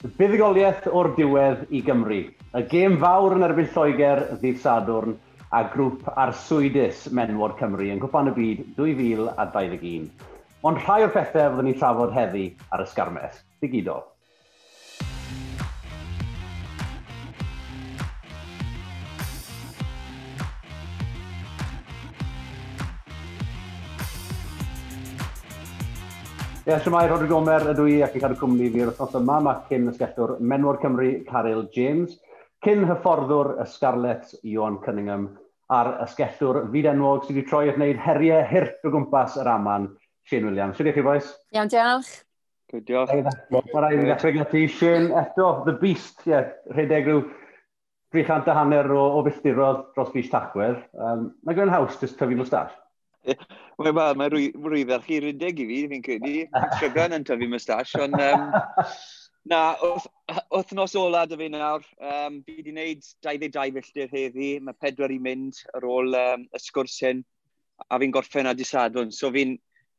Buddugoliaeth o'r diwedd i Gymru. Y gêm fawr yn erbyn Lloegr ddydd Sadwrn a grŵp arswydus menwod Cymru yn gwpan y byd 2021. Ond rhai o'r pethau fyddwn ni'n trafod heddi ar y sgarmell digidol. Ie, yeah, siwmai Rodri Gomer ydw i ac yn cadw cwmni fi'r wythnos yma. Mae cyn ysgellwr Menwod Cymru Caryl James, cyn hyfforddwr y Scarlett Ion Cunningham a'r ysgellwr fyd enwog sydd wedi troi at wneud heriau hirt o gwmpas yr aman, Shane Williams. Siwyd i chi, boys? Iawn, diolch. Good, diolch. Mae rhaid i ddechrau gyda ti. Shane, eto, The Beast, ie, yeah, rhedeg rhyw 300 a hanner o, o filltirodd dros fys tachwedd. Um, Mae gwein haws, jyst tyfu mwstash. Wel, mae ma rwyddach chi rydeg i fi, fi'n credu. Llygan yn tyfu mustache, ond... Um, na, wythnos ola dy fi nawr. Um, fi wedi gwneud 22 filltir heddi. Mae pedwar i mynd ar ôl um, y sgwrs hyn. A fi'n gorffen a disadwn. So fi'n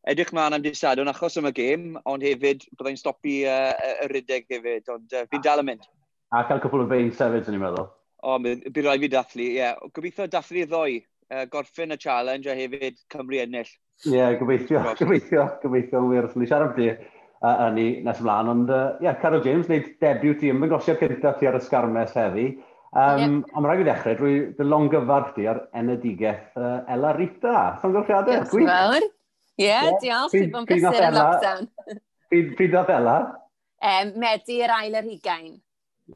edrych mlaen am disadwn achos am y gêm, ond hefyd byddai'n stopi uh, y rydeg hefyd. Ond uh, fi'n dal yn mynd. A cael cwpl o fein sefyd, yn i'n meddwl. O, bydd rhaid fi dathlu, ie. Yeah. Gobeithio dathlu ddoi uh, gorffen y challenge a hefyd Cymru ennill. Ie, yeah, gobeithio, gobeithio, gobeithio, wir, ni siarad ti uh, yn ni nes ymlaen, ond uh, yeah, Carol James wneud debut ti ym ymwyngosio cyntaf ti ar y sgarmes heddi. Um, yep. Ond rhaid i ddechrau, drwy dy long gyfarch ti ar enedigaeth uh, Ella Rita. Llongyfriadau, yes, gwych. Fawr. Ie, diolch, sydd bod yn bysur yn lockdown. Pryd oedd Ella? Um, Medi yr ail yr hugain.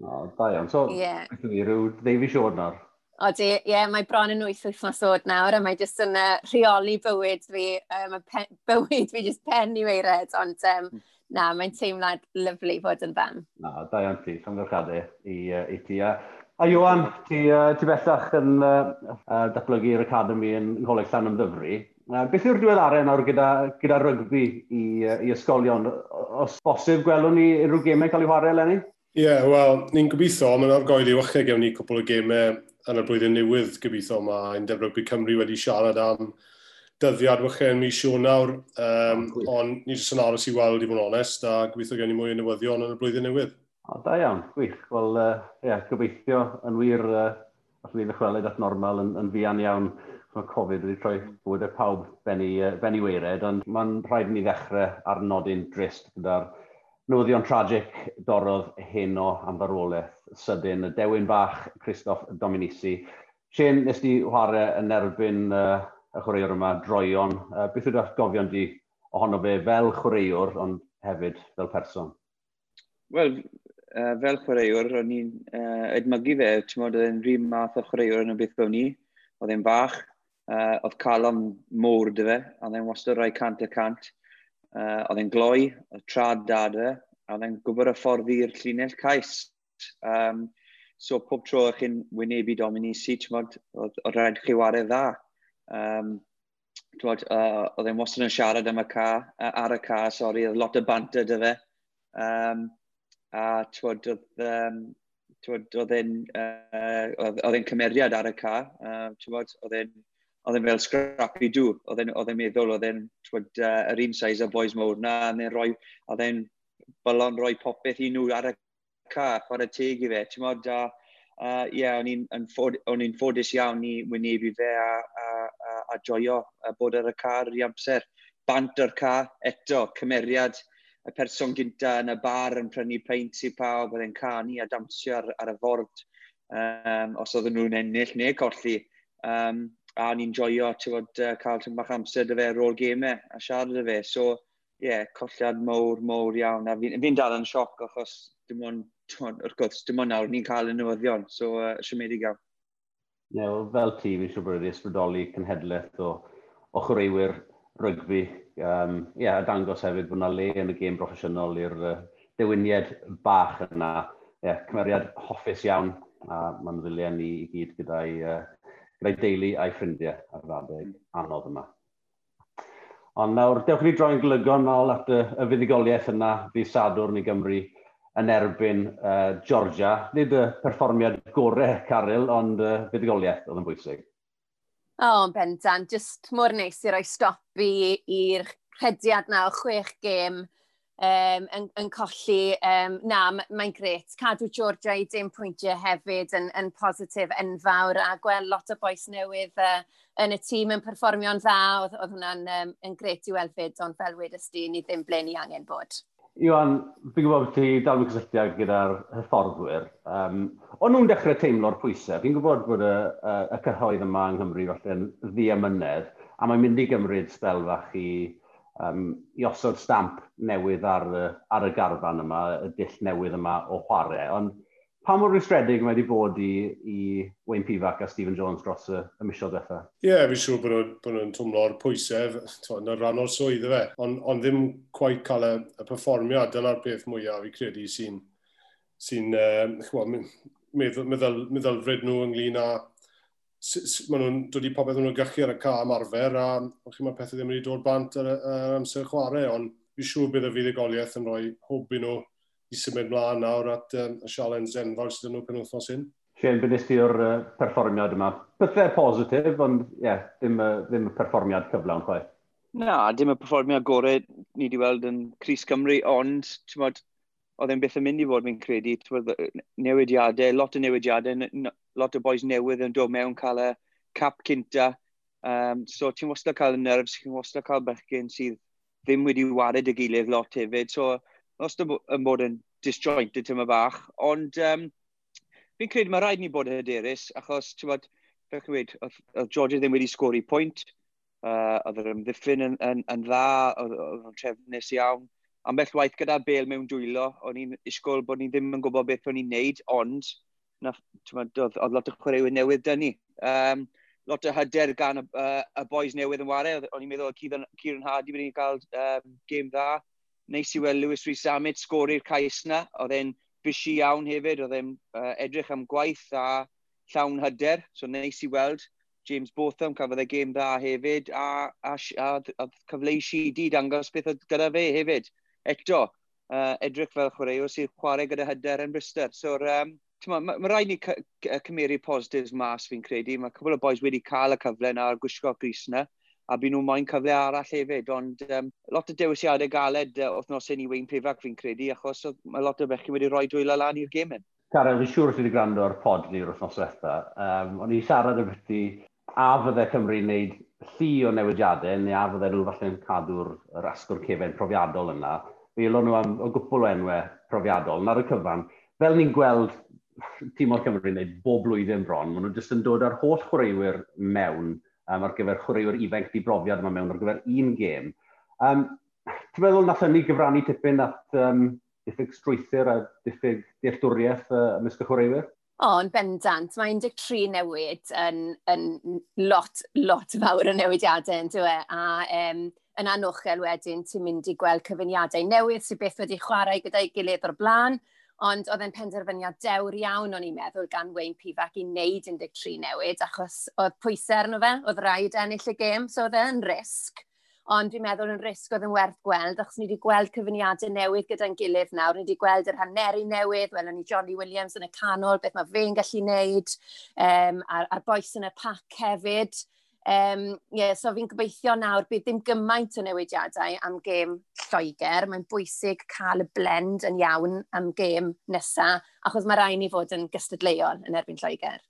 O, da iawn. So, yeah. rhyw Davy Siwrnor. Odi, ie, yeah, mae bron yn wyth wythnos oed nawr a mae jyst yn uh, rheoli bywyd fi. Um, pen, bywyd fi jyst pen i weired, ond um, na, mae'n teimlad lyflu fod yn fan. Na, da iawn ti, llongyfrchadau i, uh, i ti. A, a Iwan, ti, uh, ti bellach yn uh, uh, datblygu'r Academy yn Ngholeg Llan Ymddyfri. Uh, beth yw'r diweddarau nawr gyda, gyda rygbi i, uh, i ysgolion? Os bosib gwelwn ni unrhyw gemau cael eu chwarae, Lenny? Ie, yeah, wel, ni'n gobeithio, mae'n argoeddi wachau gewn ni cwpl o gemau yn y blwyddyn newydd gobeithio yma. Ein defryd Cymru wedi siarad am dyddiad wychen mis nawr, um, ond ni jyst yn aros i weld i fod yn onest, a gobeithio gen i mwy o newyddion yn y blwyddyn newydd. O, da iawn, gwych. Wel, uh, yeah, gobeithio yn wir, uh, allwn ni'n ddychwelyd at normal yn, yn fian iawn. Mae Covid wedi troi bwyd y pawb benni, uh, benni weired, ond mae'n rhaid i ni ddechrau ar nodyn drist gyda'r newyddion tragic dorodd heno am farwolaeth sydyn, y dewin bach Christoph Dominici. Shane, nes di chwarae yn erbyn uh, y chwaraewr yma, droion. Uh, beth yw'r gofion di ohono fe fel chwaraewr, ond hefyd fel person? Wel, uh, fel chwaraewr, o'n i'n uh, edmygu fe, ti'n modd, oedd e'n rhywun math o chwaraewr yn y beth fel ni. Oedd e'n bach. uh, oedd calon môr dy fe, a oedd e'n wastad rai cant y cant uh, oedd e'n gloi, y trad dad e, a oedd e'n gwybod y ffordd i'r llinell cais. Um, so pob tro eich chi'n wynebu Dominici, oedd rhaid chi wario dda. Um, Twod, uh, oedd e'n wastad yn siarad am y ca, uh, ar y ca, sori, oedd lot o banter dy fe. Um, a twod, oedd, um, twod, oedd e'n uh, cymeriad ar y ca, uh, twod, oedd e'n oedd e'n fel scrappy do, oedd e'n meddwl, oedd e'n uh, yr un size o boys mowr na, oedd e'n rhoi, oedd bylon rhoi popeth i nhw ar y car, ffordd y teg i fe, ti'n modd, a uh, yeah, o'n i'n ffodus iawn i wynebu fe a, a, a, a joio a bod ar y car i amser. Bant o'r car, eto, cymeriad, y person gynta yn y bar yn prynu peint i pawb, oedd e'n canu a damsio ar, ar y ford um, os oedden nhw'n ennill neu colli. Um, a ni'n joio tywod, uh, cael tyn bach amser dy fe ar ôl gemau a siarad dy fe. So, ie, yeah, colliad mowr, mowr iawn. A fi'n fi dal yn sioc achos dim ond, wrth gwrs, dim ond nawr ni'n cael y newyddion. So, uh, siomedig iawn. Ie, yeah, well, fel ti, fi'n siŵr bod wedi ysbrydoli cynhedlaeth o, o chwaraewyr rygbi. Um, yeah, a dangos hefyd bod yna le yn y gêm broffesiynol i'r uh, dewiniad bach yna. Ie, yeah, cymeriad hoffus iawn a mae'n ddiliau ni i gyd gyda'i uh, gyda'i deulu a'i ffrindiau ar yr adeg hmm. anodd yma. Ond nawr, dewch i ni droi'n glygon nôl at y, y fuddigoliaeth yna fydd Sadwrn i Gymru yn erbyn uh, Georgia. Nid y perfformiad gorau Caryl, ond y uh, fuddigoliaeth oedd yn bwysig. O, oh, bendant. Just mor neis i roi stop i'r rhediad na o chwech gêm um, yn, yn colli. Um, na, mae'n gret. Cadw Georgia i dim pwyntiau hefyd yn, yn positif enfawr a gweld lot o boes newydd uh, yn y tîm yn perfformio'n dda. Oedd, oedd hwnna'n um, yn gret i weld fyd, ond fel wedys di, ni ddim ble ni angen bod. Iwan, fi'n gwybod bod ti dal yn cysylltiad gyda'r hyfforddwyr. Um, o'n nhw'n dechrau teimlo'r pwysau. Fi'n gwybod bod y, y, y cyhoedd yma yng Nghymru falle'n ddiamynedd, a mae'n mynd i gymryd sbel fach i um, i osod stamp newydd ar ar y garfan yma, y dill newydd yma o chwarae. Ond pa mor rwystredig mae wedi bod i, i Wayne Pivac a Stephen Jones dros y, y misio dweitha? Ie, yeah, fi'n siŵr bod nhw'n nhw twmlo'r pwysau, yn y rhan o'r swydd fe, ond on ddim quite cael y, y perfformiad, dyna'r peth mwyaf fi credu sy'n sy uh, meddylfryd nhw ynglyn â maen nhw'n dod i popeth nhw'n gychu ar y ca ymarfer, a chi mae pethau ddim wedi dod bant ar, ar amser chwarae, ond fi siŵr bydd y fuddugoliaeth yn rhoi hwb i nhw i symud mlaen nawr at um, y sialens enfawr sydd yn nhw penwthnos hyn. Sian, beth ysdi o'r uh, perfformiad yma? Bythau e positif, ond ie, yeah, ddim, uh, ddim y perfformiad cyflawn chwaith. Na, dim y perfformiad gorau ni wedi weld yn Cris Cymru, ond mod, oedd e'n beth yn mynd i fod, fi'n credu, newidiadau, lot o newidiadau, lot o boys newydd yn dod mewn cael y cap cynta. Um, so ti'n wastad cael y nerfs, ti'n wastad cael bechgyn sydd ddim wedi wared y gilydd lot hefyd. So, os yn bod yn disjointed tyma bach, ond um, fi'n credu mae rhaid ni bod yn hyderus, achos, ti'n bod, beth chi'n wedi, oedd Georgia ddim wedi sgori pwynt, uh, oedd yr ymddiffyn yn, yn, yn dda, oedd yn trefnus iawn, ambell waith gyda bel mewn dwylo, o'n i'n isgol bod ni ddim yn gwybod beth o'n i'n neud, ond na, oedd, oedd lot o chwaraewyr newydd dyn ni. Um, lot o hyder gan y, uh, y boys newydd yn ware, o'n i'n meddwl Ciron Hardy wedi cael um, game dda. Neis i weld Lewis Rhys Amit sgori'r cais na, oedd e'n bisi iawn hefyd, oedd e'n uh, edrych am gwaith a llawn hyder, so neis i weld. James Botham cafodd e game dda hefyd, a, a, a, a cyfleisi di dangos beth oedd gyda fe hefyd eto, uh, edrych fel chwaraewr sy'n chwarae gyda hyder yn Bristol. So, um, mae ma, ma rhaid ni cymeru positives mas fi'n credu. Mae cwbl o boes wedi cael y cyfle na a'r gwisgo gris na a byd nhw'n moyn cyfle arall hefyd, ond um, lot o dewisiadau galed uh, othnos hyn i Wayne Pivac fi'n credu, achos mae lot o bechyn wedi rhoi dwylo lan i'r gêm hyn. Cara, fi'n siŵr ti wedi gwrando ar pod ni'r wythnos dweitha. Um, o'n i siarad y byty a fydde Cymru wneud llu o newidiadau, neu a fydde nhw falle'n cadw'r asgwr cefen profiadol yna Mi ylwn nhw am o gwpl o enwau profiadol. na'r y cyfan, fel ni'n gweld tîm o'r Cymru wneud bob blwyddyn bron, maen nhw jyst yn dod â'r holl chwaraewyr mewn um, ar gyfer chwaraewyr ifanc di brofiad yma mewn ar gyfer un gêm. Um, Ti'n meddwl nath ni gyfrannu tipyn at um, diffyg strwythyr a diffyg dealltwriaeth uh, ymysg y chwaraewyr? O, yn bendant. Mae 13 newid yn, yn lot, lot fawr o newidiadau, yn dweud. A um, yn anochel wedyn, ti'n mynd i gweld cyfyniadau newydd sydd beth wedi chwarae gyda'i gilydd o'r blaen, ond oedd e'n penderfyniad dewr iawn o'n i'n meddwl gan Wayne Pifac i wneud 13 newid, achos oedd pwysau arno fe, oedd rhaid ennill y gêm, so oedd e'n risg ond dwi'n meddwl yn risg oedd yn werth gweld, achos ni wedi gweld cyfyniadau newydd gyda'n gilydd nawr, ni wedi gweld yr haneri newydd, welon ni Johnny Williams yn y canol, beth mae fe'n gallu wneud, um, a'r, ar boes yn y pac hefyd. Um, yeah, so fi'n gobeithio nawr bydd ddim gymaint o newidiadau am gêm Lloegr. Mae'n bwysig cael y blend yn iawn am gêm nesaf, achos mae rhaid ni fod yn gystadleuol yn erbyn Lloegr.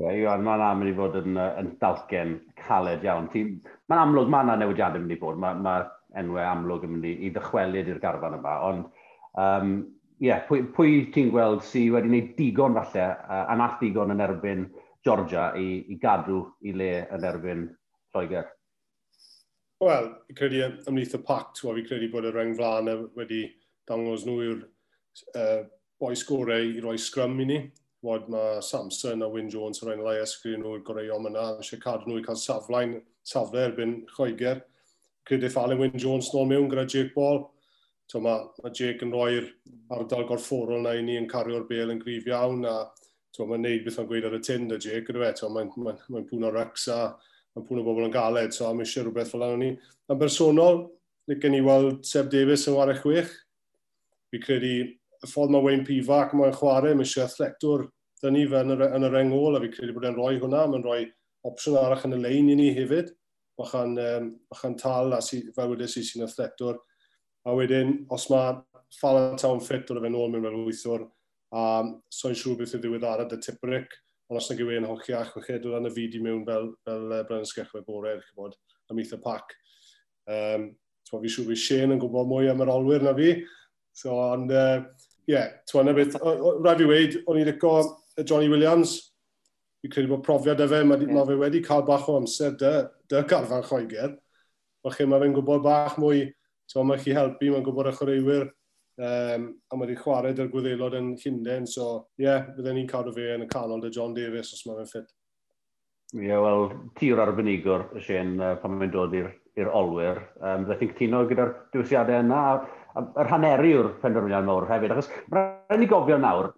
Ie, Iwan, mae'n am i fod yn, yn dalgen caled iawn. Mae'n amlwg, mae yna newidiadau yn mynd i bod. Mae ma enwau amlwg yn mynd i, i ddychwelyd i'r garfan yma. Ond, um, yeah, pwy, pwy ti'n gweld sydd wedi gwneud digon falle, uh, anath digon yn erbyn Georgia i, i gadw i le yn erbyn Lloegr? Wel, fi credu ymlaeth y pact, fi credu bod y reng flan e wedi dangos nhw i'r uh, boi sgorau i roi sgrym i ni wad mae Samson a Wyn Jones yn rhaid lai ysgrifennu nhw'r goreion yna, eisiau cadw nhw i cael saflaen, safle erbyn Lloegr. Credu Fallon Wyn Jones nôl mewn gyda Jake Ball. So, mae, mae Jake yn rhoi'r ardal gorfforol na i ni yn cario'r bel yn grif iawn a so, mae'n neud beth o'n gweud ar y tind y Jake gyda fe. So, mae'n mae, mae pwn o Rex a mae'n pwn o bobl yn galed, so am eisiau rhywbeth fel yna ni. Yn bersonol, ni gen i weld Seb Davies yn warach chwech. Fi credu y ffordd mae Wayne Pifac mae'n chwarae, mae eisiau athletwr dyn ni fe yn yr, yn yr engol, a fi credu bod e'n rhoi hwnna, mae'n rhoi opsiwn arach yn y lein i ni hefyd, bachan, um, bachan tal a si, fel wedi si sy'n athletwr. A wedyn, os mae Fallon Town fit o'r fe'n ôl mewn fel wythwr, a so'n siŵr beth y ddiwedd ar y Tibric, ond os na gywe yn hochi ach chwechyd o ran y fyd i mewn fel, fel uh, Brennan Sgechwe bore, chybod, am eitha pac. Um, Twa, fi siŵr fi Shane yn gwybod mwy am yr olwyr na fi, so, ond uh, yeah, twan beth. Rhaid fi wedi, o'n i'n lico Johnny Williams. Fi credu bod profiad efe, mae yeah. ma fe wedi cael bach o amser dy, dy garfan Lloegr. Mae chi, mae fe'n gwybod bach mwy, so mae chi helpu, mae'n gwybod y chwaraewyr. Um, a mae wedi chwarae dy'r gwyddelod yn Llynden, so ie, yeah, bydden ni'n cadw fe yn y canol dy John Davies os mae fe'n ffit. Ie, yeah, wel, tir arbenigwr, Shane, uh, pan mae'n dod i'r olwyr. Um, Dwi'n cytuno gyda'r diwysiadau yna, yr haneri yw'r penderfyniad mawr hefyd, achos mae'n rhaid i gofio nawr,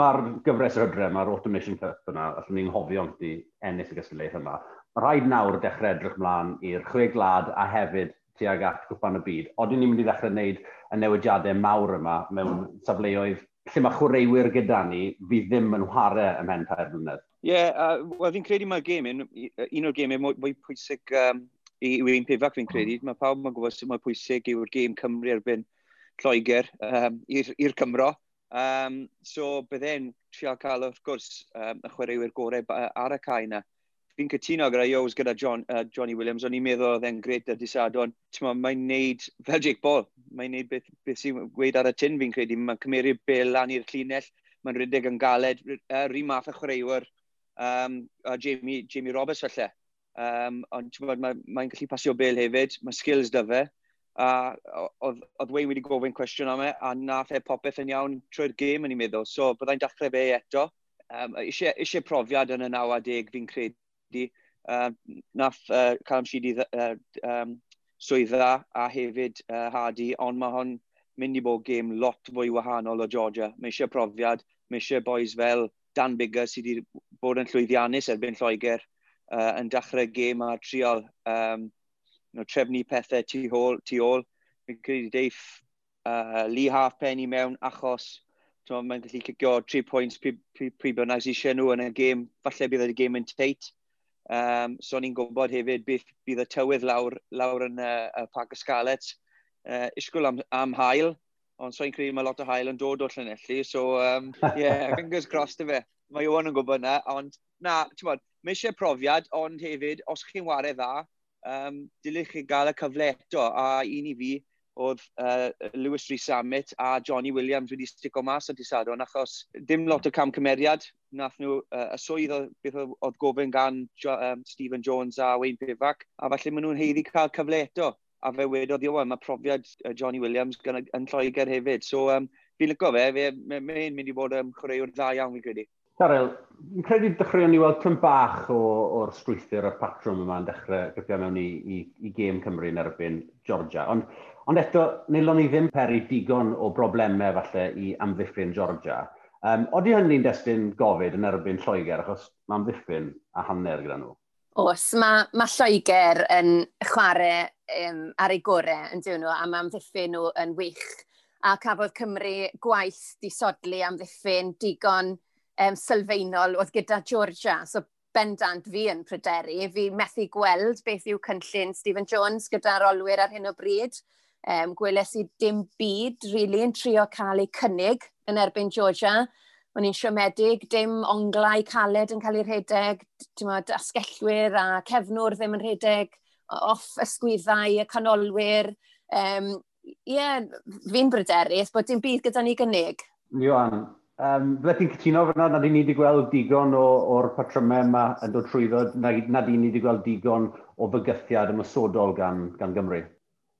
mae'r gyfres yr hydre, mae'r Automation Cup yna, allwn ni'n hofio ond i ennill y gystadleuaeth yma. Mae rhaid nawr dechrau edrych mlaen i'r chwe glad a hefyd tuag at gwpan y byd. Odyn ni'n mynd i ddechrau wneud y newidiadau mawr yma mewn safleoedd lle mae chwaraewyr gyda ni fi ddim yn chwarae ym mhen tair blynedd. Ie, yeah, uh, wel fi'n credu mae'r gêm, un, o'r gêm mwy, mwy pwysig um, i un Pifac fi'n credu. Hmm. Mae pawb yn gwybod sut mae pwysig yw'r gêm Cymru erbyn Lloegr um, i'r Cymro. Um, so bydde'n trial cael wrth gwrs um, y chwaraewyr gorau ar y cae yna. Fi'n cytuno gyda Yows gyda John, uh, Johnny Williams, o'n i'n meddwl oedd e'n gret ar disadon. Mae'n neud, fel Jake Paul, mae'n neud beth, beth sy'n gweud ar y tin fi'n credu. Mae'n cymeru bel lan i'r llinell, mae'n rhedeg yn galed, uh, un math y chwaraewyr um, a Jamie, Jamie Roberts felly. Um, ond mae'n mae gallu pasio bel hefyd, mae skills dy fe. A oedd Wayne wedi gofyn cwestiwn am e, a nath e popeth yn iawn trwy'r gêm yn ei meddwl. So byddai'n dachrau fe eto. Um, eisiau, eisiau profiad yn y 90 fi'n credu. Um, nath uh, Callum Sheedy uh, um, swydda a hefyd uh, Hardy, ond mae hon mynd i bod gêm lot fwy wahanol o Georgia. Mae eisiau profiad, mae eisiau boys fel Dan Bigger sydd wedi bod yn llwyddiannus erbyn Lloegr uh, yn dechrau gêm a trial um, no, trefnu pethau tu ôl. Tu ôl. Fi'n credu deif uh, Lee Halfpenny mewn achos mae'n gallu cicio 3 points pryd bynnag sy'n eisiau nhw yn y gêm. Falle bydd y gêm yn teit. Um, so ni'n gwybod hefyd bydd, bydd y tywydd lawr, lawr yn y y Parc Ysgalet. Uh, isgwyl am, am hael, ond so'n credu mae lot o hael yn dod o Llanelli. So, um, yeah, fingers crossed y fe. Mae Iwan yn gwybod na, ond na, ti'n bod, mae eisiau profiad, ond hefyd, os chi'n wario dda, um, dilych chi gael y cyfle eto. A un i fi, oedd uh, Lewis Rhys Summit a Johnny Williams wedi stico mas o disadon, achos dim lot o cam cymeriad. Nath nhw, uh, y swydd o, beth oedd gofyn gan jo, um, Stephen Jones a Wayne Pivac, a falle maen nhw'n heiddi cael cyfle eto. A fe wedodd, iwan, mae profiad uh, Johnny Williams gan, yn Lloegr hefyd. So, um, fi'n lygo fe, fe'n mynd i bod um, chwaraewr dda iawn, fi'n credu. Darel, fi'n credu dechreuon ni weld tyn bach o'r strwythyr a'r patrwm yma yn dechrau gyfio mewn i, i, i gêm Cymru yn erbyn Georgia. Ond, ond eto, nilon ni ddim peri digon o broblemau falle i amddiffyn Georgia. Um, Oeddi hynny'n destyn gofyd yn erbyn Lloegr, achos mae amddiffyn a hanner gyda nhw. Os, mae, mae Lloegr yn chwarae um, ar ei gorau yn dyn nhw, a mae amddiffyn nhw yn wych. A cafodd Cymru gwaith disodli amddiffyn digon um, sylfaenol oedd gyda Georgia. So bendant fi yn pryderu. Fi methu gweld beth yw cynllun Stephen Jones gyda'r olwyr ar hyn o bryd. Um, gweles i dim byd, rili, really, yn trio cael ei cynnig yn erbyn Georgia. O'n i'n siomedig, dim onglau caled yn cael ei rhedeg, mod, asgellwyr a cefnwr ddim yn rhedeg, off ysgwyddau, y canolwyr. Um, Ie, yeah, fi'n bryderus bod dim byd gyda ni gynnig. Iwan, Um, Fydde ti'n cytuno fyna nad i ni wedi gweld digon o'r patrymau yma yn dod trwyddo, nad, i ni wedi gweld digon o fygythiad ymysodol gan, gan Gymru?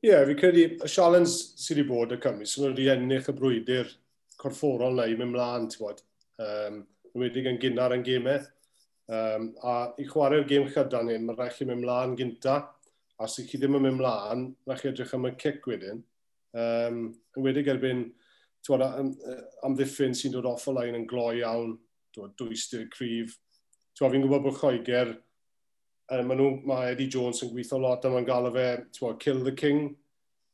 Ie, yeah, fi credu y sialens sydd wedi bod y Cymru, sy'n wedi ennill y brwydr corfforol na i mynd mlaen, ti'n bod. Um, wedi gan gynnar yn gemau. Um, a i chwarae'r gêm chydan hyn, mae'n rhaid chi mynd mlaen gynta. A sy'n chi ddim yn mynd mlaen, rhaid chi edrych am y cic wedyn. Um, yn wedi gerbyn twod, am, amddiffyn sy'n dod off o lain yn gloi iawn, dwystyr cryf. Twod, fi'n gwybod bod Lloegr, maen nhw, mae Eddie Jones yn gweithio lot a mae'n galw fe, twod, kill the king.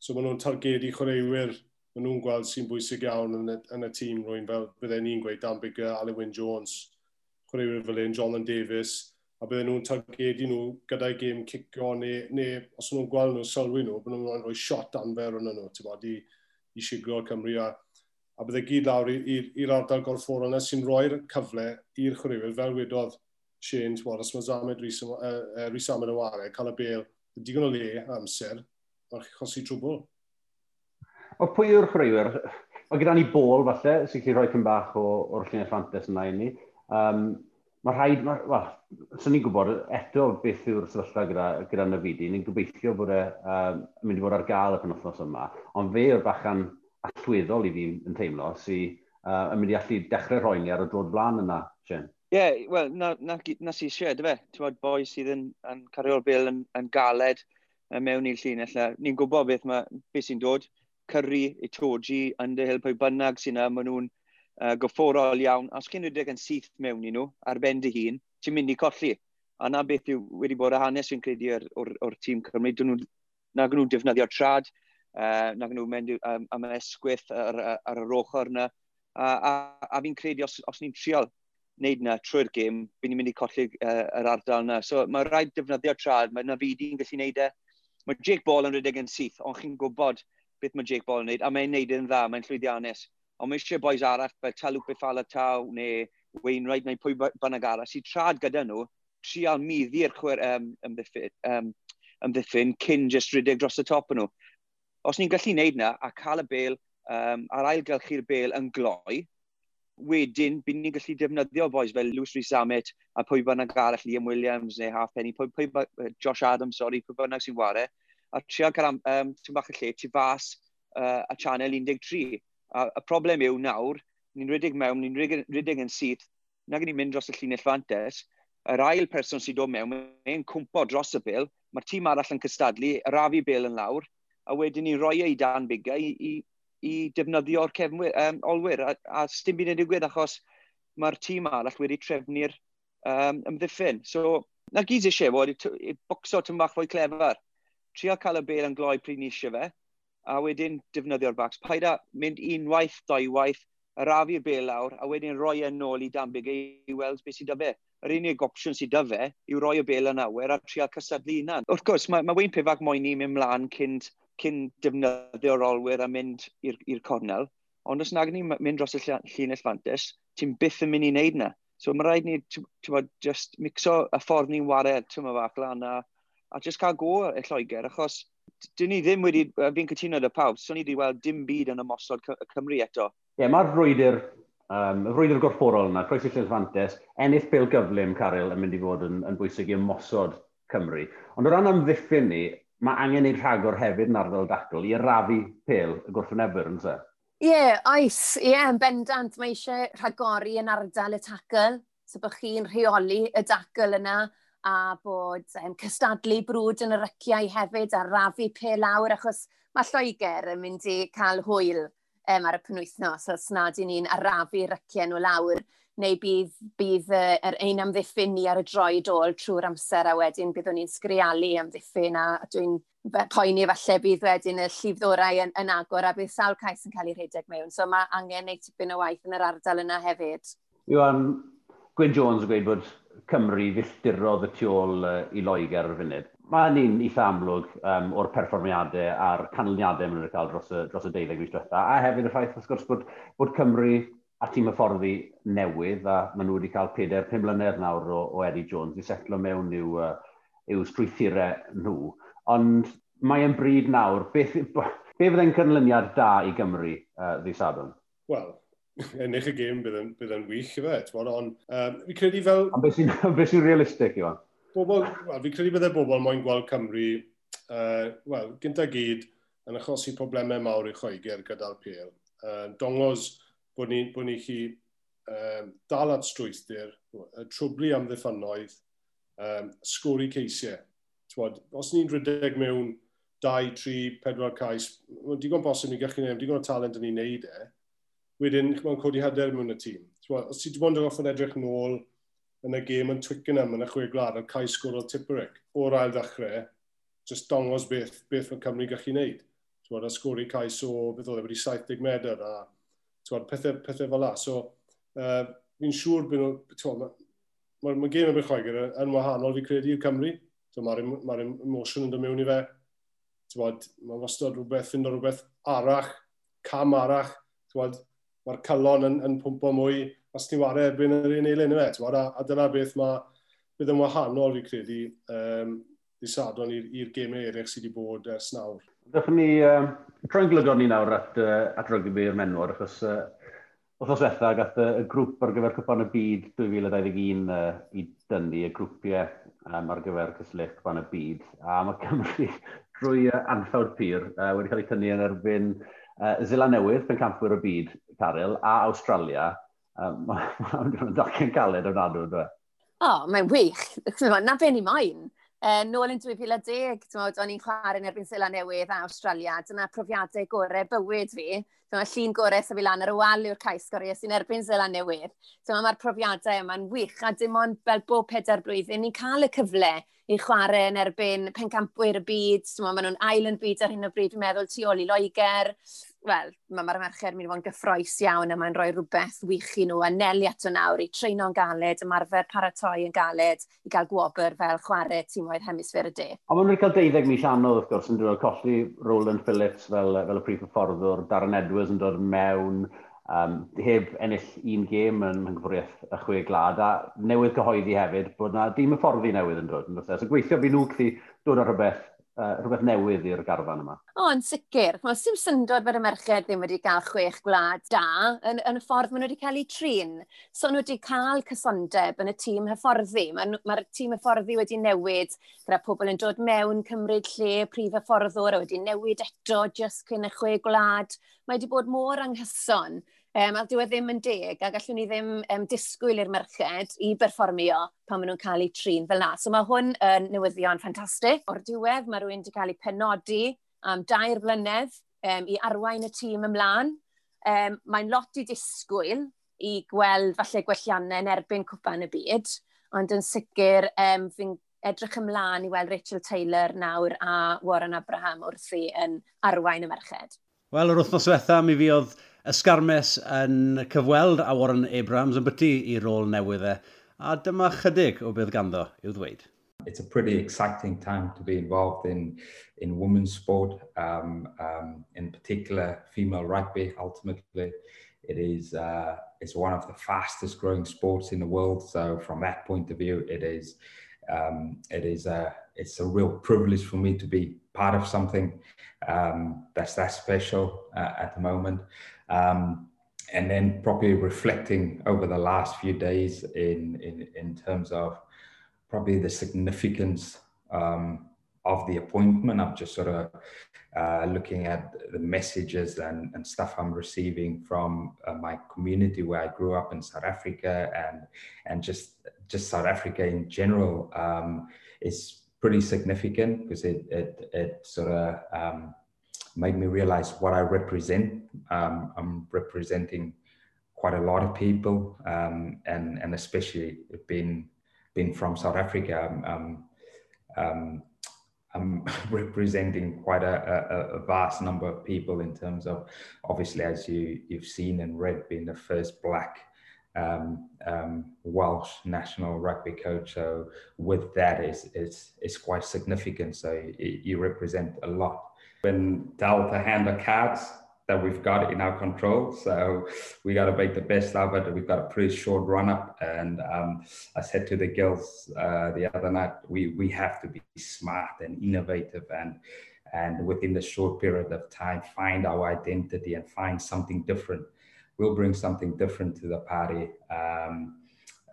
So maen nhw'n targedu chwaraewyr, maen nhw'n gweld sy'n bwysig iawn yn y, yn y tîm rwy'n fel, bydde ni'n gweud Dan Bigger, Alwyn Jones, chwaraewyr fel un, Jonathan Davis, a bydden nhw'n targedu nhw gyda'i gêm cicio neu, neu os nhw'n gweld nhw, sylwi nhw, bydden nhw'n rhoi shot anfer yn nhw, ti'n bod, i, i siglo Cymru a a bydde gyd lawr i'r ardal gorfforol yna sy'n rhoi'r cyfle i'r chwaraewyr fel wedodd Shane Wallace, mae Zamed Rhys uh, Amad yn ware, cael y bel, digon o le amser, mae'n chosi trwbl. O pwy yw'r chwaraewyr? O gyda ni bol falle, sy'n gallu rhoi cyn bach o'r llunia ffantes yna i ni. Um, mae rhaid, ma, well, sy'n ni'n gwybod eto beth yw'r sefyllfa gyda, gyda Nafidi. Ni'n gobeithio bod e'n um, mynd i fod ar gael y penwthnos yma, ond fe yw'r bachan allweddol i fi yn teimlo, sy uh, yn mynd i allu dechrau rhoi ni ar y drod flaen yna, Sien. Ie, yeah, wel, na, na, na si eisiau, e, dy fe. Ti'n bod boi sydd yn, yn cario'r bil yn, yn galed mewn i'r llinell. Ni'n gwybod beth, ma, beth sy'n dod. Curry, Itoji, Underhill, pwy bynnag sy'n yna, maen nhw'n uh, gyfforol iawn. Os gen rydych yn syth mewn i nhw, ar ben dy hun, ti'n mynd i colli. A na beth yw wedi bod y hanes fi'n credu o'r, or, or tîm Cymru. Dyn nhw, na nhw defnyddio trad, uh, na nhw mynd um, am esgwyth ar, ar, ar yr ochr yna. A, a, a fi'n credu os, os ni'n trial wneud yna trwy'r gym, fi'n mynd i colli uh, yr ardal yna. So mae rhaid defnyddio trad, mae na fi di'n gallu wneud e. Mae Jake Ball yn rhedeg yn syth, ond chi'n gwybod beth mae Jake Ball yn wneud, a mae'n wneud yn dda, mae'n llwyddiannus. Ond mae eisiau boes arall fel Talwp Beffala Taw neu Wainwright neu pwy bynnag arall sy'n trad gyda nhw, trial middi'r chwer um, ymddiffyn, um, ymddiffyn cyn just rhedeg dros y top yn nhw os ni'n gallu wneud na a cael y bel um, a'r ailgylchu'r bel yn gloi, wedyn byd ni'n gallu defnyddio boes fel Lewis Rhys Amet a pwy bynnag arall Liam Williams neu Halfpenny, pwy, pwy, pwy, Josh Adams, sorry, pwy bynnag sy'n ware, a trio cael um, tîm bach y lle tu fas uh, a Channel 13. A, y problem yw nawr, ni'n rhedeg mewn, ni'n rhedeg, rhedeg yn syth, nag ni'n mynd dros y llinell fantes, yr ail person sy'n dod mewn, mae'n cwmpo dros y bil, mae'r tîm arall yn cystadlu, y rafi bil yn lawr, a wedyn ni roi ei dan bigau i, i, i defnyddio'r cefnwyr, um, olwyr. A, a sdim byd yn digwydd achos mae'r tîm arall wedi trefnu'r um, ymddiffyn. So, na gyd eisiau fod i bocso tym bach fwy clefer. Trio cael y bel yn gloi pryd ni eisiau fe, a wedyn defnyddio'r bacs. Paid a mynd unwaith, dwywaith, arafu'r bel lawr, a wedyn roi e yn ôl i Danbig i weld beth sydd â fe. Yr unig opsiwn sydd â fe yw roi y bel yn awyr a trio cysadlu hunan. Wrth gwrs, mae, mae Wayne Pifac moyn ni mynd mlaen cynt cyn defnyddio'r olwyr a mynd i'r cornel. Ond os nag ni'n mynd dros y llinell fantes, ti'n byth yn mynd i wneud na. So mae rhaid ni, ti'n bod, just mixo y ffordd ni'n wario, ti'n bod, fach lan a, a just cael go y Lloegr, achos dyn ni ddim wedi, fi'n cytuno dy pawb, so ni wedi weld dim byd yn ymosod y Cymru eto. Ie, yeah, mae'r rwydr, um, rwydr gorfforol yna, croes Croesi Llynsfantes, ennill bil gyflym, Caryl, yn mynd i fod yn, yn bwysig i ymosod Cymru. Ond o ran amddiffyn ni, mae angen ei rhagor hefyd yn ardal dacl i arafu pel y gwrthwynebwyr yn se. Ie, yeah, oes. Ie, yeah, yn bendant. Mae eisiau rhagori yn ardal y tacl. So bod chi'n rheoli y dacl yna a bod um, cystadlu brwd yn y ryciau hefyd a rafu pe lawr achos mae Lloegr yn mynd i cael hwyl um, ar y penwythnos os nad i ni'n arafu ryciau nhw lawr neu bydd, bydd uh, er ein amddiffyn ni ar y droed ôl trwy'r amser a wedyn byddwn ni'n sgrialu amddiffyn a dwi'n poeni falle bydd wedyn y llifddorau yn, yn agor a bydd sawl cais yn cael ei rhedeg mewn. So mae angen neud tipyn o waith yn yr ardal yna hefyd. Iwan, Gwyn Jones yn gweud bod Cymru filltirodd y tu ôl uh, i Loegr ar y funud. Mae ni'n eitha amlwg um, o'r perfformiadau a'r canlyniadau maen nhw'n cael dros y, dros y deuddeg mis diwetha, a hefyd y ffaith wrth gwrs bod, bod Cymru a tîm hyfforddi newydd, a maen nhw wedi cael 4-5 mlynedd nawr o, o Eddie Jones i setlo mewn i'w, uh, i'w strwythurau nhw. Ond mae e'n bryd nawr, beth, be fydde'n cynlyniad da i Gymru uh, ddys Adam? Wel, ennill y gêm bydd yn bydd yn wych i fe, ti'n ond um, fi credu fel... Ond beth sy'n be sy realistig i fan? Bobl, well, fi credu bydde bobl moyn gweld Cymru, uh, wel, gynta gyd, yn achosi problemau mawr i Lloegr gyda'r PL. Uh, dongos bod ni, bod ni chi um, dal at strwythur, trwblu am ddiffynnoedd, um, sgori ceisiau. Twod, os ni'n rhedeg mewn 2, 3, 4 cais, mae'n digon bosib ni gallu gwneud, digon o talent yn ei wneud e, wedyn mae'n codi hyder mewn y tîm. Twod, os ti wedi bod yn gorfod edrych nôl yn y gêm yn Twickenham yn y chwe glad ar cais sgwr o Tipperick o'r ail ddechrau, jyst dongos beth, beth mae Cymru gallu gwneud. Twod, a sgori cais o beth oedd e wedi 70 medr a Twod, pethau, pethau fel la. So, uh, fi'n siŵr bod nhw... Mae'r ma, ma gêm yn Lloegr yn wahanol fi credu i'r Cymru. Mae'r ma emotion yn dod mewn i fe. Mae wastad rhywbeth, fynd o rhywbeth arach, cam arach. Mae'r calon yn, yn pwmpo mwy os ti'n wario erbyn yr un eilen yma. A, a dyna beth mae bydd yn wahanol fi credu um, i sadon i'r gemau eraill sydd wedi bod ers nawr. Dachwn ni um, troi'n glygod ni nawr at, uh, at rygbi'r menwr, achos uh, wrthos wetha gath y grŵp ar gyfer cwpan y byd 2021 uh, i dynnu y grwpiau um, ar gyfer cysyllt cwpan y byd. A mae Cymru drwy uh, anffawr pyr uh, wedi cael ei tynnu yn erbyn uh, Zila Newydd, pen campwyr y byd, Caryl, a Australia. Um, Mae'n dacen galed o'n adw, dwi. E? O, oh, mae'n wych. Na be ni mae'n. Uh, nôl yn 2010, tmod, o'n i'n chwarae yn erbyn Sela Newydd a Australia. Dyna profiadau gorau bywyd fi. Dyma llun gorau sef i lan ar y wal yw'r cais gorau sy'n erbyn Sela Newydd. Dyma mae'r profiadau yma'n wych a dim ond fel bob pedair blwyddyn ni'n cael y cyfle i chwarae yn erbyn pencampwyr y byd. Dyma maen nhw'n ail yn byd ar hyn o bryd, dwi'n meddwl, tu ôl i Loegr wel, mae'r ma merched mynd i fod yn gyffroes iawn a mae'n rhoi rhywbeth wych i nhw a nelu ato nawr i treino'n galed, ymarfer paratoi yn galed i gael gwobr fel chwarae tîmoedd hemisfer y de. A maen nhw cael deuddeg mis anodd wrth gwrs yn dod colli Roland Phillips fel, fel y prif hyfforddwr, Darren Edwards yn dod mewn, um, heb ennill un gêm yn hynghyfwriaeth y chwe glad a newydd cyhoeddi hefyd bod na dim y fforddi newydd yn dod. Yn e? so gweithio bydd nhw gallu dod ar rhywbeth uh, rhywbeth newydd i'r garfan yma. O, yn sicr. Mae sy'n syndod bod y merched ddim wedi cael chwech gwlad da yn, yn y ffordd maen nhw wedi cael eu trin. So nhw wedi cael cysondeb yn y tîm hyfforddi. Mae'r ma, tîm hyfforddi wedi newid gyda pobl yn dod mewn cymryd lle prif hyfforddwr a wedi newid eto just cyn y chwe gwlad. Mae wedi bod mor anghyson Um, a dyw e ddim yn deg, a gallwn ni ddim um, disgwyl i'r merched i berfformio pan maen nhw'n cael eu trin fel na. So mae hwn yn uh, newyddion ffantastig. O'r diwedd, mae rhywun wedi cael ei penodi am dair blynedd um, i arwain y tîm ymlaen. Um, mae'n lot i disgwyl i gweld falle gwelliannau yn erbyn cwpan y byd, ond yn sicr um, fi'n edrych ymlaen i weld Rachel Taylor nawr a Warren Abraham wrthi yn arwain y merched. Wel, yr wythnos diwetha mi fi oedd ysgarmes yn cyfweld a Warren Abrams yn byty i rôl newydd e, a dyma chydig o bydd ganddo i'w ddweud. It's a pretty exciting time to be involved in, in women's sport, um, um, in particular female rugby, ultimately. It is uh, it's one of the fastest growing sports in the world. So from that point of view, it is um, it is a it's a real privilege for me to be part of something um, that's that special uh, at the moment. Um, and then probably reflecting over the last few days in, in, in terms of probably the significance um, of the appointment. I'm just sort of uh, looking at the messages and, and stuff I'm receiving from uh, my community where I grew up in South Africa and and just just South Africa in general um, is pretty significant because it it, it sort of um, made me realize what I represent. Um, I'm representing quite a lot of people, um, and and especially being being from South Africa, I'm, um, I'm representing quite a, a, a, vast number of people in terms of, obviously, as you you've seen and read, being the first black um, um, Welsh national rugby coach. So with that is is is quite significant. So you represent a lot been dealt a hand of cards that we've got in our control. So we got to make the best of it. We've got a pretty short run up. And um, I said to the girls uh, the other night, we, we have to be smart and innovative and and within the short period of time, find our identity and find something different. We'll bring something different to the party. Um,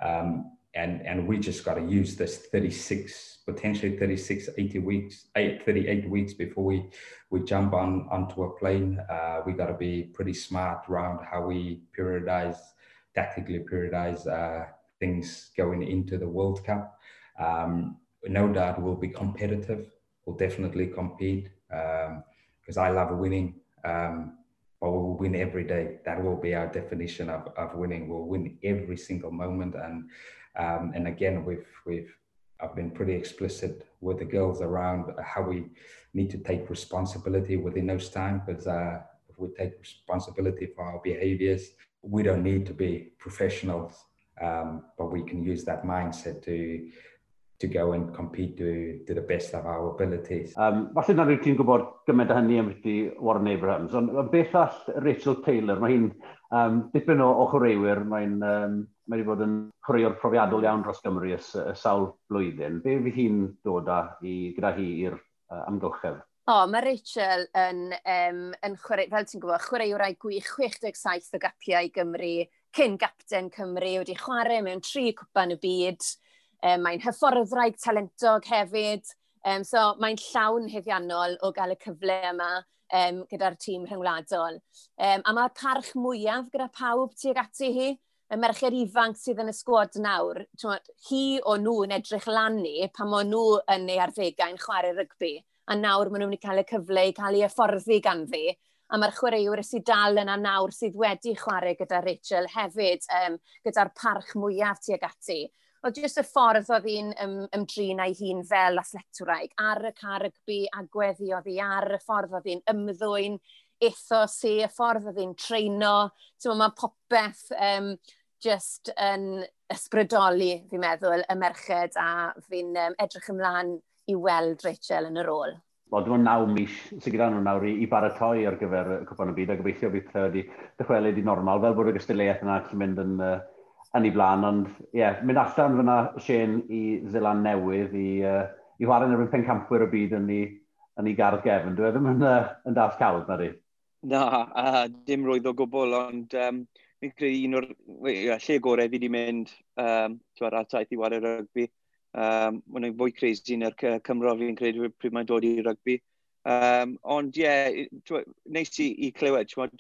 um, and, and we just got to use this 36 potentially 36 80 weeks 8 38 weeks before we we jump on onto a plane. Uh, we got to be pretty smart around how we periodize tactically periodize uh, things going into the world cup. Um, no doubt we'll be competitive. We'll definitely compete because um, i love winning. Um, but we'll win every day. That will be our definition of, of winning. We'll win every single moment, and um, and again, we've we've I've been pretty explicit with the girls around how we need to take responsibility within those time. Because uh, if we take responsibility for our behaviors, we don't need to be professionals um, but we can use that mindset to to go and compete to, to the best of our abilities. Um, falle na rydyn ti'n gwybod gymaint o hynny am ydy Warren Abrahams, ond beth all Rachel Taylor, mae hi'n um, dipyn o, o chwaraewyr, mae'n um, mae wedi bod yn chwaraewr profiadol iawn dros Gymru y, y sawl blwyddyn. Be fydd hi'n dod â i, gyda hi i'r uh, amgylchedd? O, oh, mae Rachel yn, um, yn chwarae, fel ti'n gwybod, chwaraewrau gwych 67 o gapiau Gymru, cyn gapten Cymru, wedi chwarae mewn tri cwpan y byd, Um, mae'n hyfforddraig talentog hefyd. Um, so mae'n llawn heddiannol o gael y cyfle yma um, gyda'r tîm rhyngwladol. Um, a mae'r parch mwyaf gyda pawb tuag ati hi, y merched ifanc sydd yn y sgwad nawr, hi o nhw yn edrych lan ni pan maen nhw yn ei arddegau yn chwarae rygbi, a nawr maen nhw'n mynd i cael y cyfle i cael ei hyfforddi fi. a mae'r chwaraewr sydd dal yna nawr sydd wedi chwarae gyda Rachel hefyd, um, gyda'r parch mwyaf tuag ati oedd jyst y ffordd oedd hi'n ym, ymdrin ei hun fel athletwraig, ar y carygbi agweddi oedd hi, ar y ffordd oedd hi'n ymddwyn, ethos hi, y ffordd oedd hi'n treino. Mae popeth um, just yn ysbrydoli, fi'n meddwl, y merched a fi'n um, edrych ymlaen i weld Rachel yn y rôl. Wel, dwi'n naw mis sy'n gyda nhw nawr i, i baratoi ar gyfer y Cwpan y Byd a gobeithio bydd wedi dychwelyd i normal, fel bod y gystyliaeth yna chi'n mynd yn uh, yn ei blaen, ond ie, yeah, mynd allan fyna Shane i Zelan Newydd i, uh, i chwarae yn erbyn pencampwyr y byd yn ei, yn ei gardd gefn. Dwi e ddim yn, uh, yn dath cawd na di. Na, uh, dim roedd o gwbl, ond um, fi'n credu un o'r lle gorau fi wedi mynd um, ar taith i wario rygbi. Um, Mae'n fwy crazy yn yr Cymro fi'n credu pryd mae'n dod i rygbi. Um, ond ie, yeah, neis i, i clywed, ti'n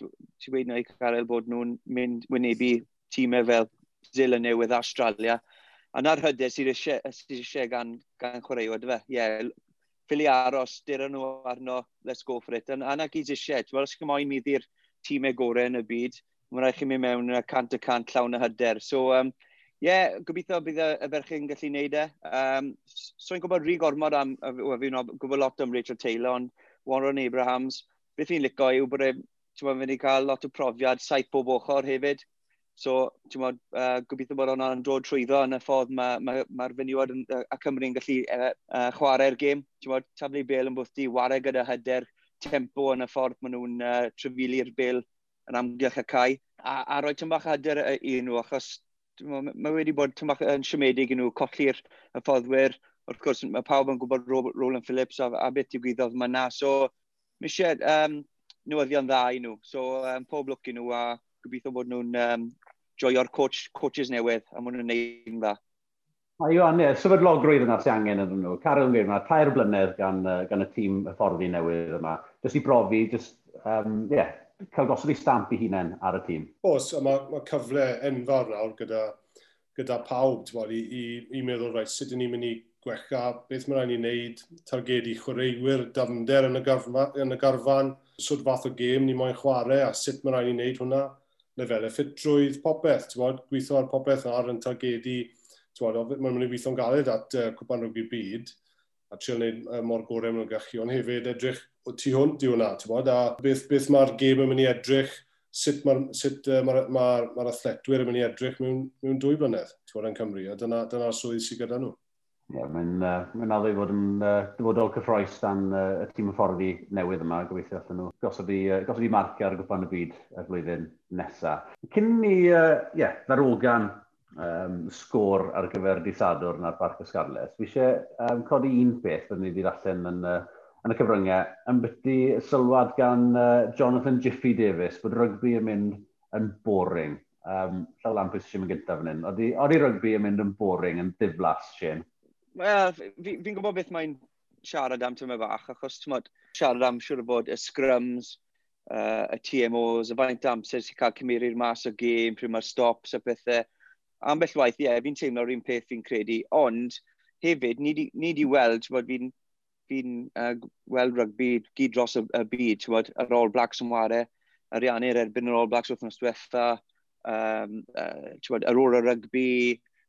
dweud na i Carol bod nhw'n mynd wynebu tîmau fel Zealand newydd Australia. A na'r hyder sydd eisiau, sydd eisiau gan, gan chwaraewod e, fe. Ie, yeah, ffili aros, dyr nhw arno, let's go for it. A na gyd eisiau, ti'n os ysgym oen mi ddi'r tîmau gorau yn y byd. Mae'n rhaid chi mynd mewn y cant y cant llawn y hyder. So, um, Ie, yeah, gobeithio bydd y ferchyn yn gallu neud e. Um, so i'n gwybod rhy gormod am, fi'n gwybod lot am Rachel Taylor, ond Warren Abrahams, beth fi'n licio yw bod e, ti'n bod, wedi cael lot o profiad saith bob ochr hefyd. So, ti'n modd, uh, gobeithio bod hwnna'n dod trwyddo yn y ffordd mae'r ma, ma, ma fenywod a Cymru'n gallu uh, uh, chwarae'r gêm. Ti'n modd, taflu bel yn bwthdi, wario gyda hyder, tempo yn y ffordd maen nhw'n uh, trefili'r bel yn amgylch y cae. A, a roi tyn bach hyder i nhw, achos mae wedi bod tyn bach yn siomedig i nhw, colli'r fforddwyr. Wrth gwrs, mae pawb yn gwybod Roland Phillips a, a beth i gwyddoedd mae na. So, mae eisiau um, newyddion dda i nhw. So, um, pob lwc i nhw a gobeithio bod nhw'n um, joio'r coach, coaches newydd, a mwyn yn neud yn dda. A yw ie, sefydlogrwydd yna sy'n angen yn nhw. Carol Gwyn, mae tair blynedd gan, gan y tîm hyfforddi newydd yma. Jyst i brofi, jyst, um, yeah, cael gosod ei stamp i hunain ar y tîm. Os, mae, mae cyfle enfawr nawr gyda, gyda pawb bod, i, i, i meddwl, rhaid sut ni'n mynd i gwella, beth mae'n rhaid i wneud, targedu chwaraewyr, dafnder yn y, garfa, yn y garfan, sut fath o gêm ni moyn chwarae a sut mae'n rhaid i wneud hwnna lefelau ffitrwydd popeth, bod, gweithio ar popeth ar yn targedu, tywod, mae'n mynd i weithio'n galed at uh, cwpan rwg i'r byd, a trio wneud uh, mor gorau mae'n gallu, ond hefyd edrych o tu hwnt i hwnna, bod, a beth, beth mae'r gêm yn mynd i edrych, sut mae'r uh, ma, ma, ma athletwyr yn mynd i edrych mewn, mewn dwy blynedd, bod, yn Cymru, a dyna'r dyna swydd sydd gyda nhw. Ie, yeah, mae'n uh, mae addo i fod yn uh, dyfodol cyffroes dan uh, y tîm hyfforddi newydd yma, gobeithio allan nhw gosod i, uh, gosod i marcio ar y gwpan y byd y flwyddyn nesaf. Cyn ni, ie, uh, yeah, ddarogan um, sgôr ar gyfer disadwr na'r Barc Ysgarles, fi eisiau um, codi un beth byddwn ni wedi allan yn, uh, yn y cyfryngau, yn byty sylwad gan uh, Jonathan Jiffy Davis bod rygbi yn mynd yn boring. Um, Llaw Lampus eisiau mynd gyntaf fan hyn. Oeddi rygbi yn mynd yn boring, yn ddiflas, Shane? Wel, fi'n fi gwybod beth mae'n siarad am tyma bach, achos tymod, siarad am siwr o fod y scrums, uh, y TMOs, y faint amser sy'n cael cymeriad mas o gêm, pryd mae'r stops a pethau. Ambell waith, ie, yeah, fi'n teimlo'r un peth fi'n credu, ond hefyd, ni di, weld, bod fi'n fi uh, weld rygbi gyd dros y, y byd, bod, yr All Blacks yn ware, ariannu'r erbyn yr All Blacks wythnos diwetha, um, uh, bod, yr Ora Rygbi,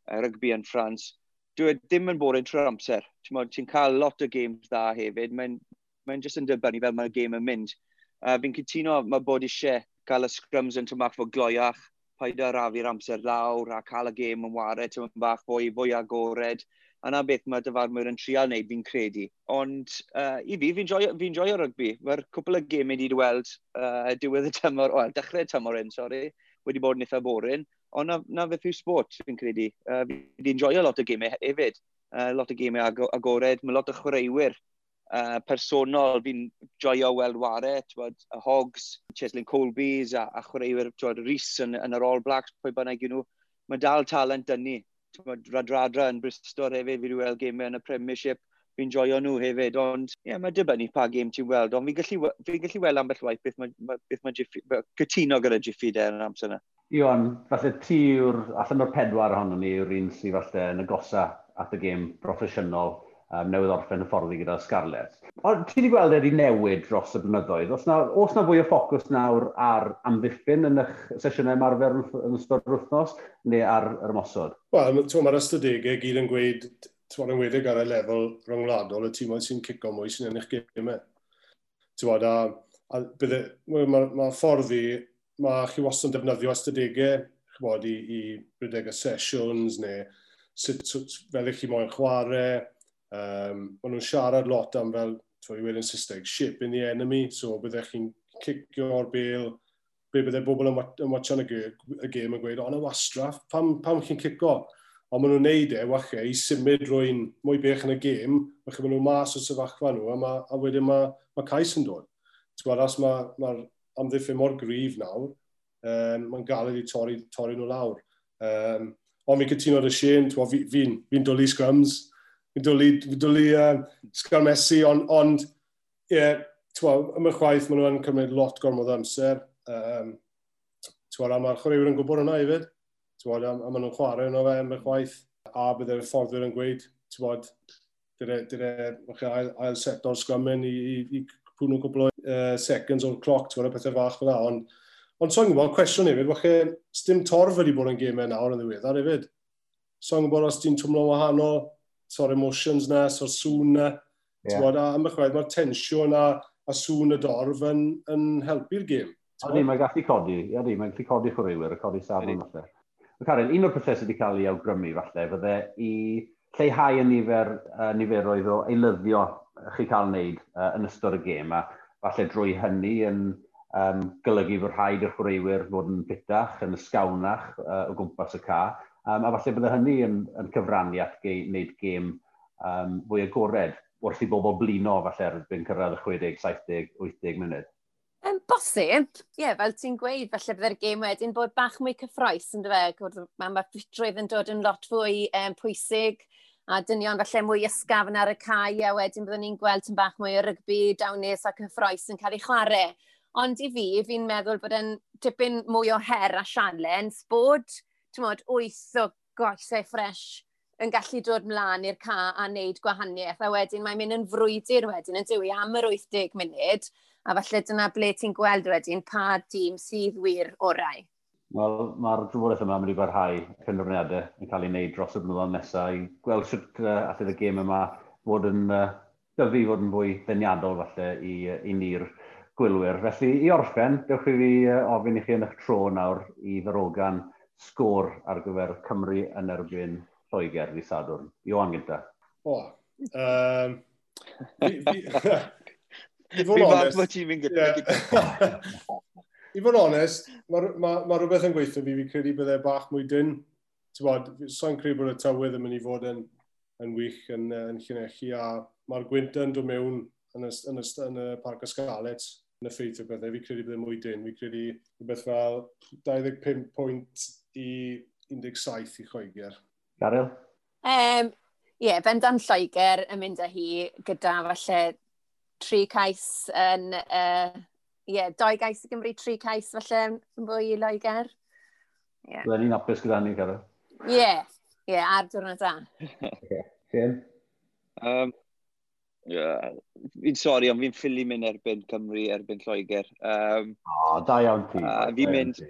uh, Rygbi yn Ffrans, Dwi ddim yn bod yn trwy'r amser. Ti'n cael lot o games dda hefyd. Mae'n mae jyst yn dibynnu fel mae'r game yn mynd. Uh, fi'n cytuno mae bod eisiau cael y scrums yn tymach fod gloiach, paid a rafi'r amser lawr a cael y gêm yn wario tymach bach fwy, fwy agored. A na beth mae dyfarmwyr yn trial wneud fi'n credu. Ond uh, i fi, fi'n joio, fi joio rygbi. Mae'r cwpl o gêm wedi weld uh, diwedd y tymor, wel, dechrau y tymor un, sori, wedi bod yn eitha boring. Ond na, na beth yw sport, fi'n credu. Uh, fi wedi enjoyo lot o gemau hefyd. Uh, lot o gemau ag agored, mae lot o chwaraewyr uh, personol fi'n joio weld ware, twod, y Hogs, Cheslin Colbys a, a chwaraewyr Rhys yn, yn, yr All Blacks, pwy bynnag nhw. Mae dal talent dynnu. Radradra yn Bristol hefyd, fi wedi weld gemau yn y Premiership fi'n joio nhw hefyd, ond ie, yeah, mae dibynnu pa gêm ti'n weld, ond fi'n gallu, fi gallu weld ambell waith beth mae ma, beth ma Jiffy, cytuno gyda Jiffy de yn amser yna. Iwan, falle ti yw'r, allan o'r pedwar ohono ni yw'r un sydd falle yn agosa at y gêm broffesiynol um, newydd orffen y fforddi gyda Scarlett. Ond ti wedi gweld e wedi newid dros y blynyddoedd. Os na, os na fwy o ffocws nawr ar amddiffyn yn eich sesiynau ymarfer yn ystod yr wythnos neu ar yr ymosod? Wel, mae'r ystadegau gyd yn gweud, ti'n yn wedig ar y lefel rhyngwladol y tîmau sy'n cico mwy sy'n ennill gymau. Ti'n a, a bydde, mae ma, ma ffordd i mae chi wastad yn defnyddio ystadegau chybod, i, i brydegau sessions neu sut, sut fel chi moyn chwarae. Um, maen nhw'n siarad lot am fel, i wedi yn Saesneg, ship in the enemy, so byddech chi'n cicio'r bel, be byddai bobl yn watchan y gêm yn gweud, ond y wastraff, pam, pam chi'n cicio? Ond maen nhw'n neud e, wachau, i symud rwy'n mwy bech yn y gêm, wachau maen nhw mas o sefyllfa nhw, a, ma, a wedyn mae ma cais yn dod. Ti'n gweld, os mae'r ma, ma amddiffyn mor grif nawr, um, mae'n galed i torri, torri nhw lawr. Um, ond mi cytuno dy Shane, fi'n fi, fi, dwlu scrums, fi'n dwlu, fi dwlu uh, sgarmesi, ond on, yeah, ym y chwaith maen nhw'n cymryd lot gormod amser. Um, Twa, a mae'r chwaraewyr yn gwybod hwnna hefyd. Twa, a, a maen nhw'n chwarae yno fe ym y chwaith. A byddai'r fforddwyr yn gweud, twa, bod, dyre, dyre ail, ail set o'r sgwamyn i, i, i pwn nhw'n cwbl o uh, seconds o'r cloc, ti'n gwybod, pethau fach fel. Ond, ond so'n gwybod, cwestiwn hefyd, wache, dim torf wedi bod yn gymau nawr yn ddiweddar hefyd. So'n gwybod os ti'n twmlo wahanol, so'r emotions na, so'r sŵn na. Yeah. Bod, a ymwchwaith, mae'r tensiwn a, a sŵn y dorf yn, yn helpu'r gêm. Ydy, mae'n gallu codi, ydy, mae'n gallu codi chwaraewyr, y codi safon falle. Karen, un o'r pethau sydd wedi cael ei awgrymu falle, fydde i lleihau y nifer, uh, niferoedd o eilyddio chi cael wneud uh, yn ystod y gêm. A falle drwy hynny yn um, golygu fod rhaid i'r chwaraewyr fod yn bitach, yn ysgawnach uh, o gwmpas y ca. Um, a falle bydde hynny yn, yn cyfrannu at ge, wneud gêm um, fwy agored wrth i bobl blino falle erbyn cyrraedd y 60, 70, 80 munud. Yn bosib, ie, yeah, fel ti'n gweud, falle byddai'r gêm wedyn bod bach mwy cyffroes, yn dyfe, mae ma ffitrwydd yn dod yn lot fwy um, pwysig, a dynion falle mwy ysgafn ar y cae, a wedyn byddwn ni'n gweld yn bach mwy o rygbi, dawnus ac hyffroes yn cael ei chwarae. Ond i fi, fi'n meddwl bod yn tipyn mwy o her a sialens bod, mod, modd, wyth o goesau ffres yn gallu dod mlaen i'r ca a wneud gwahaniaeth, a wedyn mae'n mynd yn frwydr wedyn yn dywi am yr 80 munud, a falle dyna ble ti'n gweld wedyn pa dîm sydd wir orau. Wel, mae'r drafodaeth yma wedi barhau penderfyniadau yn cael ei wneud dros y blynyddoedd nesaf i gweld sut uh, allai y gêm yma fod yn uh, dyfu fod yn fwy ddeniadol falle i, i ni'r gwylwyr. Felly, i orffen, dewch i fi ofyn i chi yn eich tro nawr i ddarogan sgôr ar gyfer Cymru yn erbyn Lloegr i Sadwrn. Iwan gynta. O, um, fi, fi, fi, fi, fi, fi, fi, fi, fi, I fod onest, mae ma, ma rhywbeth yn gweithio fi, fi credu byddai bach mwy dyn. Tywod, sa'n credu bod y tywydd yn mynd i fod yn, yn wych yn, yn Llanelli a mae'r gwynt yn dod mewn yn y, yn y, yn y parc Ysgalet yn effeithio bethau. Fi credu byddai mwy dyn. Fi credu rhywbeth fel 25 pwynt i 17 i Lloegr. Garel? Um, Ie, yeah, bendan Lloegr yn mynd â hi gyda falle tri cais yn uh, yeah, doi gais i Gymru, tri cais falle, yn fwy i Loegr. Yeah. Byddwn ni'n apus gyda ni, Cara. Ie, yeah. ie, yeah, ar diwrnod da. Ken? Um, yeah. Fi'n sori, ond fi'n ffili mynd erbyn Cymru, erbyn Lloegr. Um, o, oh, da iawn ti. Uh, fi'n mynd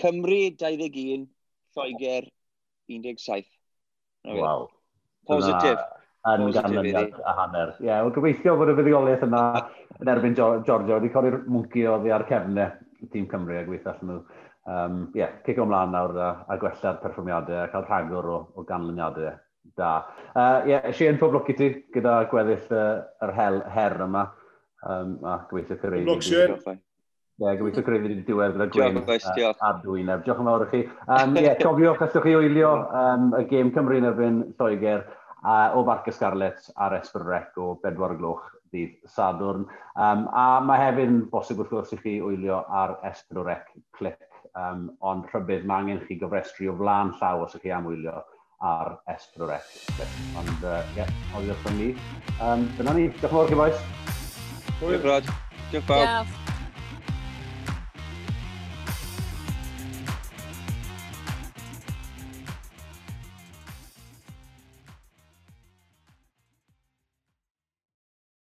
Cymru 21, Lloegr 17. Waw. wow. Positif yn ganlyniad a hanner. Ie, yeah, gobeithio bod y fuddigoliaeth yna yn erbyn Giorgio wedi codi'r mwynci oddi ar cefnau tîm Cymru a gweithio allan nhw. Um, yeah, cic cico mlaen nawr a, a gwella'r perfformiadau a cael rhagor o, o ganlyniadau da. Ie, uh, yeah, eisiau Sian, pob lwc i ti gyda gweddill uh, yr hel, her yma um, a gobeithio cyrraedd. Pob lwc, Sian. Ie, yeah, gobeithio credu wedi diwedd gyda Gwen a Dwyneb. Diolch yn fawr i chi. Um, yeah, cofiwch, allwch chi wylio um, y gêm Cymru yn erbyn Lloegr uh, o Barca Scarlett ar Esbrec o 4 gloch ddydd Sadwrn. Um, a mae hefyd yn bosib wrth gwrs i chi wylio ar Esbrec clic, um, ond rhybydd mae angen chi gofrestru o flaen llaw os ych chi am wylio ar Esbrec clic. Ond ie, uh, yeah, oeddiwch yn ni. Um, dyna ni, diolch yn fawr chi boes. Hwyl, Brad. Diolch fawr. Yeah.